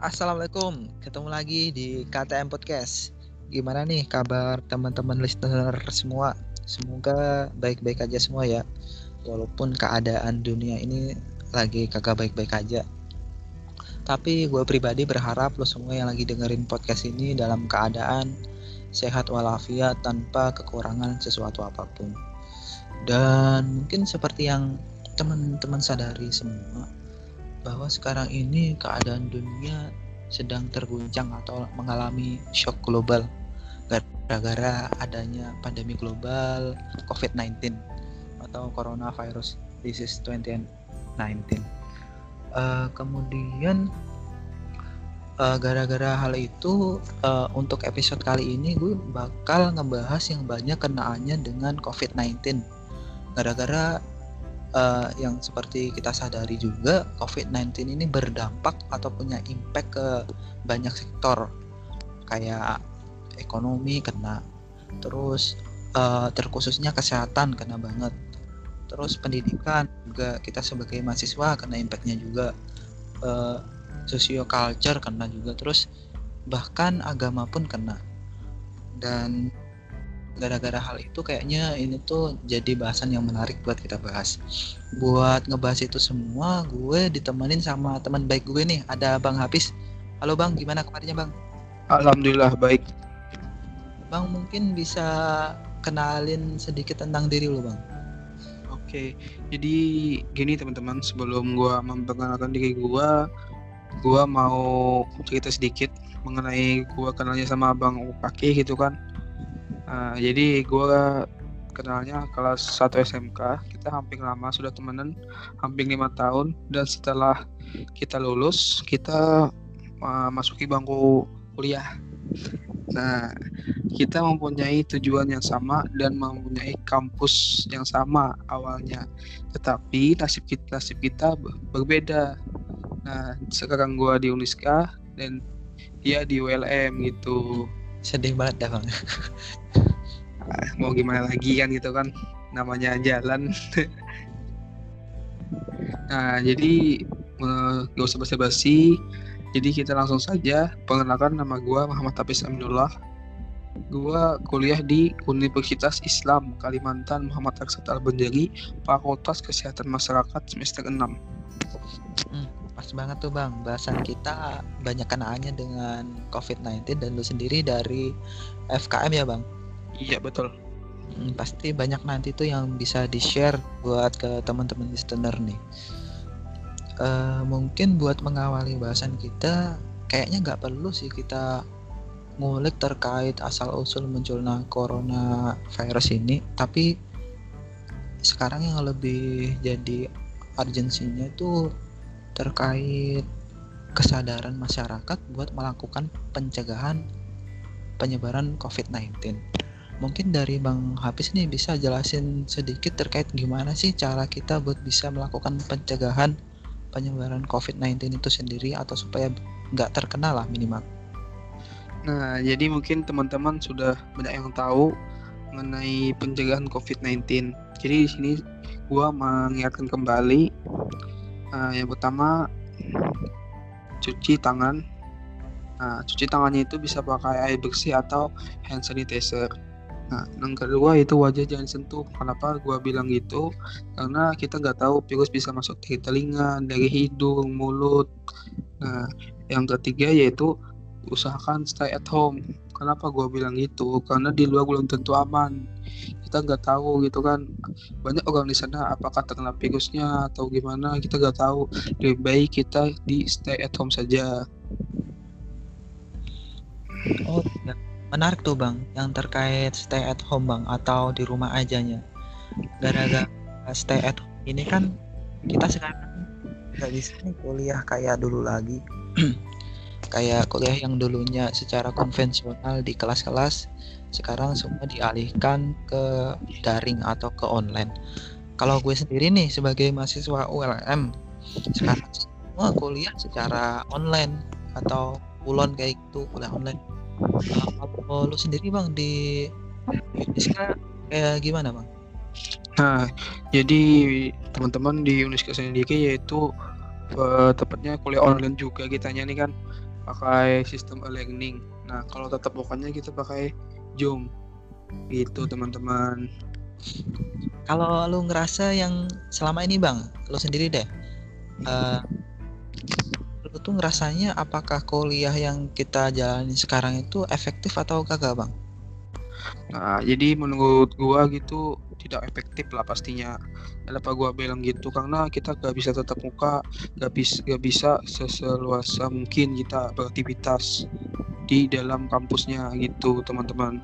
Assalamualaikum, ketemu lagi di KTM Podcast. Gimana nih kabar teman-teman listener semua? Semoga baik-baik aja semua ya. Walaupun keadaan dunia ini lagi kagak baik-baik aja. Tapi gue pribadi berharap lo semua yang lagi dengerin podcast ini dalam keadaan sehat walafiat tanpa kekurangan sesuatu apa pun. Dan mungkin seperti yang teman-teman sadari semua, bahwa sekarang ini keadaan dunia sedang terguncang atau mengalami shock global gara-gara adanya pandemi global COVID-19 atau coronavirus disease 2019. Uh, kemudian uh, gara-gara hal itu uh, untuk episode kali ini gue bakal ngebahas yang banyak kenaannya dengan COVID-19. Gara-gara uh, yang seperti kita sadari juga COVID-19 ini berdampak atau punya impact ke banyak sektor. Kayak ekonomi kena terus uh, terkhususnya kesehatan kena banget. Terus pendidikan juga kita sebagai mahasiswa kena impactnya juga. Uh, sosio culture kena juga terus bahkan agama pun kena. Dan gara-gara hal itu kayaknya ini tuh jadi bahasan yang menarik buat kita bahas. Buat ngebahas itu semua, gue ditemenin sama teman baik gue nih, ada Bang Hafiz. Halo Bang, gimana kabarnya Bang? Alhamdulillah baik. Bang mungkin bisa kenalin sedikit tentang diri lu Bang. Oke, jadi gini teman-teman, sebelum gue memperkenalkan diri gue, gue mau cerita sedikit mengenai gue kenalnya sama Bang Upaki gitu kan Uh, jadi gue kenalnya kelas 1 SMK kita hampir lama sudah temenan hampir lima tahun. Dan setelah kita lulus kita uh, masuki bangku kuliah. Nah kita mempunyai tujuan yang sama dan mempunyai kampus yang sama awalnya. Tetapi nasib kita nasib kita berbeda. Nah sekarang gue di Uniska dan dia di ULM gitu sedih banget dah bang mau gimana lagi kan gitu kan namanya jalan. Nah jadi uh, gak usah basa-basi. Jadi kita langsung saja perkenalkan nama gue Muhammad Hafiz Aminullah. Gue kuliah di Universitas Islam Kalimantan Muhammad Aksat Al Benjari Fakultas Kesehatan Masyarakat semester 6 hmm, pas banget tuh bang bahasan kita banyak kenaannya dengan COVID-19 dan lu sendiri dari FKM ya bang Iya betul. Hmm, pasti banyak nanti tuh yang bisa di share buat ke teman-teman listener nih. Uh, mungkin buat mengawali bahasan kita, kayaknya nggak perlu sih kita ngulik terkait asal usul munculnya corona virus ini, tapi sekarang yang lebih jadi urgensinya itu terkait kesadaran masyarakat buat melakukan pencegahan penyebaran COVID-19 mungkin dari Bang Hafiz nih bisa jelasin sedikit terkait gimana sih cara kita buat bisa melakukan pencegahan penyebaran COVID-19 itu sendiri atau supaya nggak terkena lah minimal. Nah, jadi mungkin teman-teman sudah banyak yang tahu mengenai pencegahan COVID-19. Jadi di sini gua mengingatkan kembali uh, yang pertama cuci tangan. Nah, cuci tangannya itu bisa pakai air bersih atau hand sanitizer. Nah, yang kedua itu wajah jangan sentuh. Kenapa gua bilang gitu? Karena kita nggak tahu virus bisa masuk dari telinga, dari hidung, mulut. Nah, yang ketiga yaitu usahakan stay at home. Kenapa gua bilang gitu? Karena di luar belum tentu aman. Kita nggak tahu gitu kan. Banyak orang di sana apakah terkena virusnya atau gimana kita nggak tahu. Lebih baik kita di stay at home saja. Oh, menarik tuh bang yang terkait stay at home bang atau di rumah ajanya gara-gara stay at home ini kan kita sekarang nggak bisa kuliah kayak dulu lagi kayak kuliah yang dulunya secara konvensional di kelas-kelas sekarang semua dialihkan ke daring atau ke online. Kalau gue sendiri nih sebagai mahasiswa ULM sekarang semua kuliah secara online atau ulon kayak gitu kuliah online. Kalau lu sendiri bang di Indonesia kayak gimana bang? Nah, jadi teman-teman di Unisca sendiri yaitu uh, tepatnya kuliah online juga kitanya nih kan pakai sistem e-learning. Nah, kalau tetap bukannya kita pakai Zoom. Gitu, teman-teman. Kalau lu ngerasa yang selama ini, Bang, lu sendiri deh. Uh, lu tuh ngerasanya apakah kuliah yang kita jalani sekarang itu efektif atau kagak, Bang? Nah, jadi menurut gua gitu tidak efektif lah pastinya. Kenapa gua bilang gitu? Karena kita gak bisa tetap muka, gak bisa gak bisa seseluasa mungkin kita beraktivitas di dalam kampusnya gitu, teman-teman.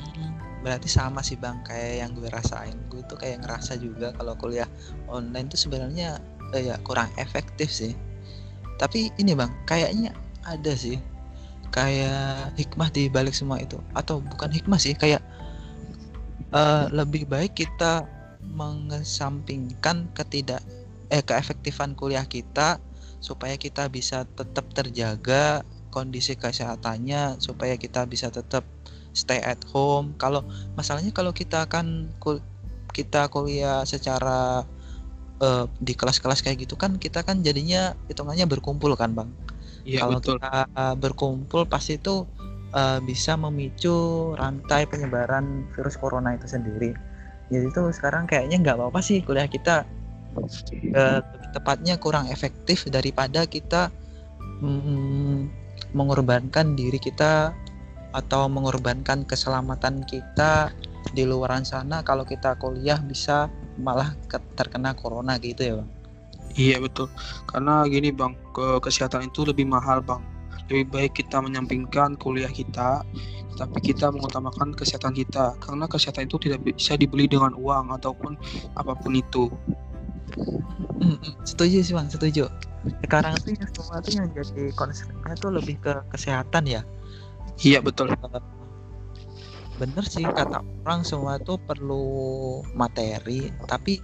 Hmm, berarti sama sih bang, kayak yang gue rasain. Gue tuh kayak ngerasa juga kalau kuliah online tuh sebenarnya eh, ya kurang efektif sih. Tapi ini bang, kayaknya ada sih kayak hikmah di balik semua itu. Atau bukan hikmah sih kayak uh, lebih baik kita mengesampingkan ketidak eh keefektifan kuliah kita supaya kita bisa tetap terjaga kondisi kesehatannya supaya kita bisa tetap stay at home. Kalau masalahnya kalau kita akan kul kita kuliah secara uh, di kelas-kelas kayak gitu kan kita kan jadinya hitungannya berkumpul kan bang Iya, Kalau betul. kita berkumpul pasti itu uh, bisa memicu rantai penyebaran virus corona itu sendiri. Jadi itu sekarang kayaknya nggak apa-apa sih kuliah kita uh, tepatnya kurang efektif daripada kita mm, mengorbankan diri kita atau mengorbankan keselamatan kita di luaran sana kalau kita kuliah bisa malah terkena corona gitu ya bang. Iya betul. Karena gini bang, ke kesehatan itu lebih mahal bang. Lebih baik kita menyampingkan kuliah kita, tapi kita mengutamakan kesehatan kita. Karena kesehatan itu tidak bisa dibeli dengan uang ataupun apa pun itu. Hmm, setuju sih bang, setuju. Sekarang tuh yang semua tuh yang jadi konsepnya tuh lebih ke kesehatan ya. Iya betul. Bener sih kata orang semua tuh perlu materi, tapi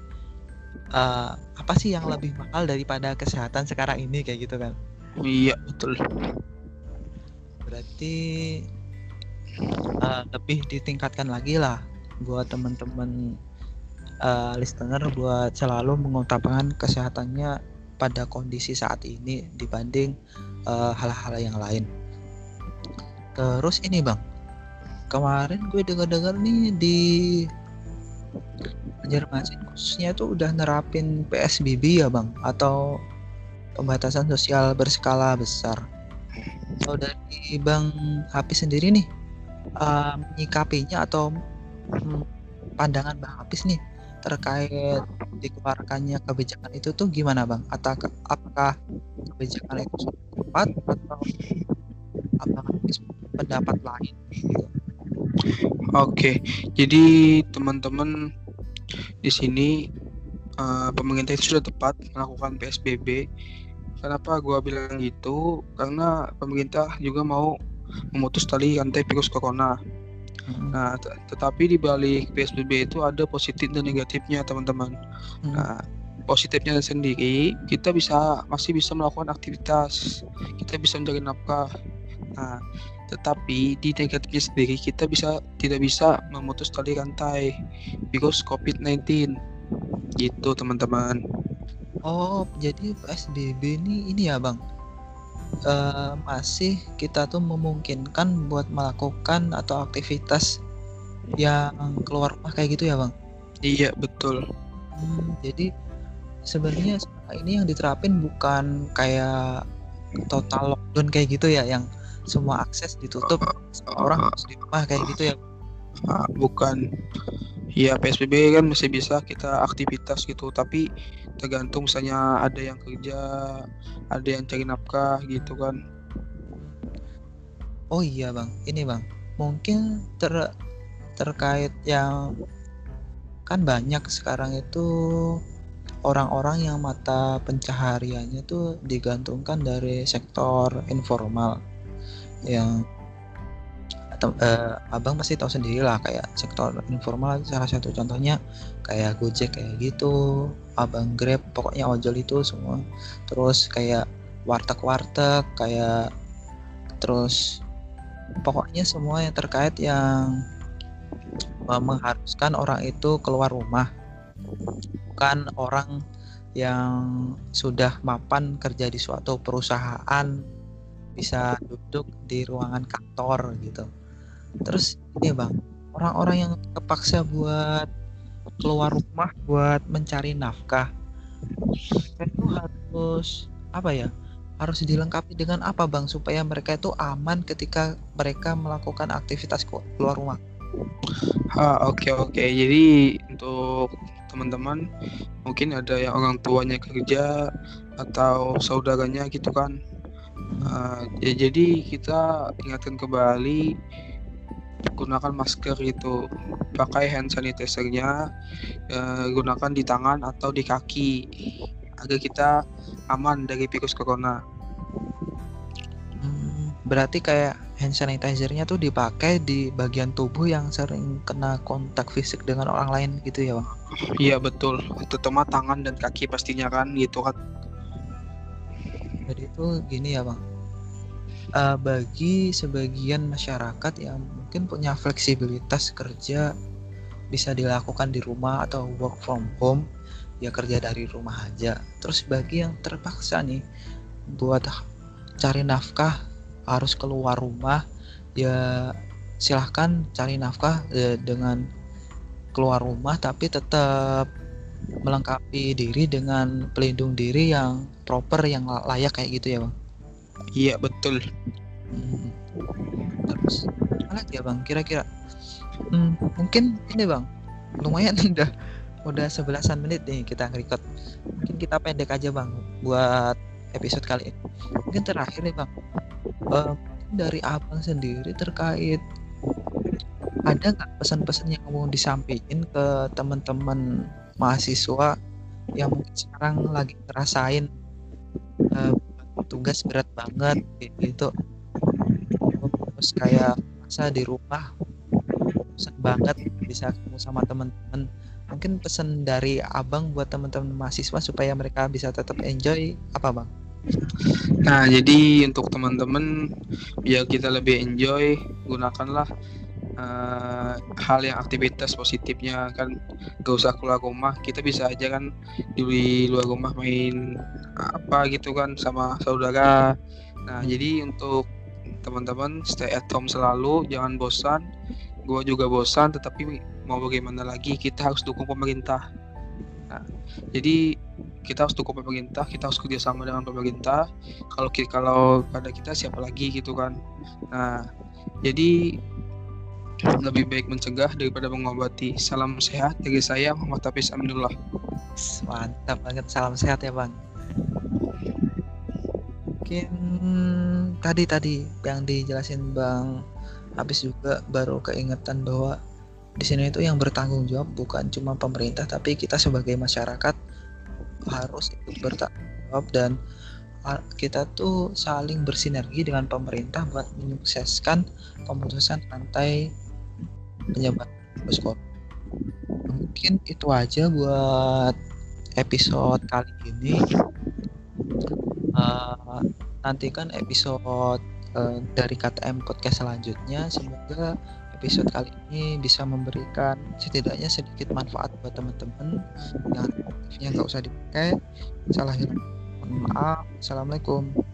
uh, apa sih yang lebih mahal daripada kesehatan sekarang ini kayak gitu kan? Iya betul. Berarti uh, lebih ditingkatkan lagi lah buat teman-teman uh, listener buat selalu mengutamakan kesehatannya pada kondisi saat ini dibanding hal-hal uh, yang lain. Terus ini bang. Kemarin gue dengar-dengar nih di Banjarmasin khususnya itu udah nerapin PSBB ya bang atau pembatasan sosial berskala besar. Kalau dari bang Hafiz sendiri nih uh, menyikapinya atau um, pandangan bang Hafiz nih terkait dikeluarkannya kebijakan itu tuh gimana bang? Atau apakah kebijakan itu tepat atau apakah pendapat lain? Gitu? Oke, jadi teman-teman di sini uh, pemerintah itu sudah tepat melakukan PSBB. Kenapa gue bilang gitu? Karena pemerintah juga mau memutus tali rantai virus corona. Hmm. Nah, tetapi di balik PSBB itu ada positif dan negatifnya, teman-teman. Hmm. Nah, positifnya sendiri kita bisa masih bisa melakukan aktivitas, kita bisa mencari nafkah. Nah, tetapi di negatifnya sendiri kita bisa tidak bisa memutus tali rantai virus COVID-19 gitu teman-teman. Oh jadi PSBB ini ini ya bang? Uh, masih kita tuh memungkinkan buat melakukan atau aktivitas yang keluar rumah kayak gitu ya bang? Iya betul. Hmm, jadi sebenarnya ini yang diterapin bukan kayak total lockdown kayak gitu ya yang semua akses ditutup orang harus di rumah kayak gitu ya. ah, bukan. Ya PSBB kan masih bisa kita aktivitas gitu tapi tergantung misalnya ada yang kerja ada yang cari nafkah gitu kan. Oh iya bang. Ini bang. Mungkin ter terkait yang kan banyak sekarang itu orang-orang yang mata pencahariannya tuh digantungkan dari sektor informal yang uh, abang pasti tahu sendiri lah kayak sektor informal salah satu contohnya kayak Gojek kayak gitu abang Grab pokoknya ojol itu semua. Terus kayak warteg-warteg kayak terus pokoknya semua yang terkait yang mengharuskan orang itu keluar rumah. Bukan orang yang sudah mapan kerja di suatu perusahaan bisa duduk di ruangan kantor gitu. Terus ini bang orang-orang yang terpaksa buat keluar rumah buat mencari nafkah itu harus apa ya harus dilengkapi dengan apa bang supaya mereka itu aman ketika mereka melakukan aktivitas keluar rumah? Oke okay, oke. Okay. jadi untuk teman-teman mungkin ada yang orang tuanya kerja atau saudaranya gitu kan uh, ya jadi kita ingatkan kembali gunakan masker itu pakai hand sanitizernya uh, gunakan di tangan atau di kaki agar kita aman dari virus corona. Hmm, berarti kayak hand sanitizernya tuh dipakai di bagian tubuh yang sering kena kontak fisik dengan orang lain gitu ya bang? Iya betul, terutama tangan dan kaki pastinya kan gitu kan. Jadi itu gini ya bang, uh, bagi sebagian masyarakat yang mungkin punya fleksibilitas kerja bisa dilakukan di rumah atau work from home ya kerja dari rumah aja. Terus bagi yang terpaksa nih buat cari nafkah harus keluar rumah ya silahkan cari nafkah ya, dengan keluar rumah tapi tetap melengkapi diri dengan pelindung diri yang proper yang layak kayak gitu ya bang? Iya betul. Hmm. terus apa lagi ya bang kira-kira? Hmm, mungkin ini bang lumayan udah udah sebelasan menit nih kita ngerecord. Mungkin kita pendek aja bang buat episode kali ini. Mungkin terakhir nih bang uh, dari abang sendiri terkait ada nggak pesan-pesan yang mau disampaikan ke teman-teman mahasiswa yang mungkin sekarang lagi ngerasain uh, tugas berat banget gitu terus kayak masa di rumah bosan banget bisa ketemu sama teman-teman mungkin pesan dari abang buat teman-teman mahasiswa supaya mereka bisa tetap enjoy apa bang? Nah jadi untuk teman-teman biar kita lebih enjoy gunakanlah uh, hal yang aktivitas positifnya kan gak usah keluar rumah. Kita bisa aja kan di luar rumah main apa gitu kan sama saudara. Nah jadi untuk teman-teman stay at home selalu jangan bosan. Gue juga bosan tetapi mau bagaimana lagi kita harus dukung pemerintah. Nah, jadi kita harus dukung pemerintah kita harus kerjasama dengan pemerintah. Kalau kalau pada kita siapa lagi gitu kan. Nah jadi lebih baik mencegah daripada mengobati. Salam sehat dari saya Muhammad Hafiz Aminullah mantap banget. Salam sehat ya bang. Mungkin tadi tadi yang dijelasin bang habis juga baru keingetan bahwa di sini itu yang bertanggung jawab bukan cuma pemerintah tapi kita sebagai masyarakat harus ikut bertanggung jawab dan kita tuh saling bersinergi dengan pemerintah buat menyukseskan pemutusan rantai penyebaran virus corona. Mungkin itu aja buat episode kali ini. Uh, nantikan episode uh, dari KTM podcast selanjutnya. Semoga episode kali ini bisa memberikan setidaknya sedikit manfaat buat teman-teman yang nggak usah dipakai. Salah maaf. Assalamualaikum.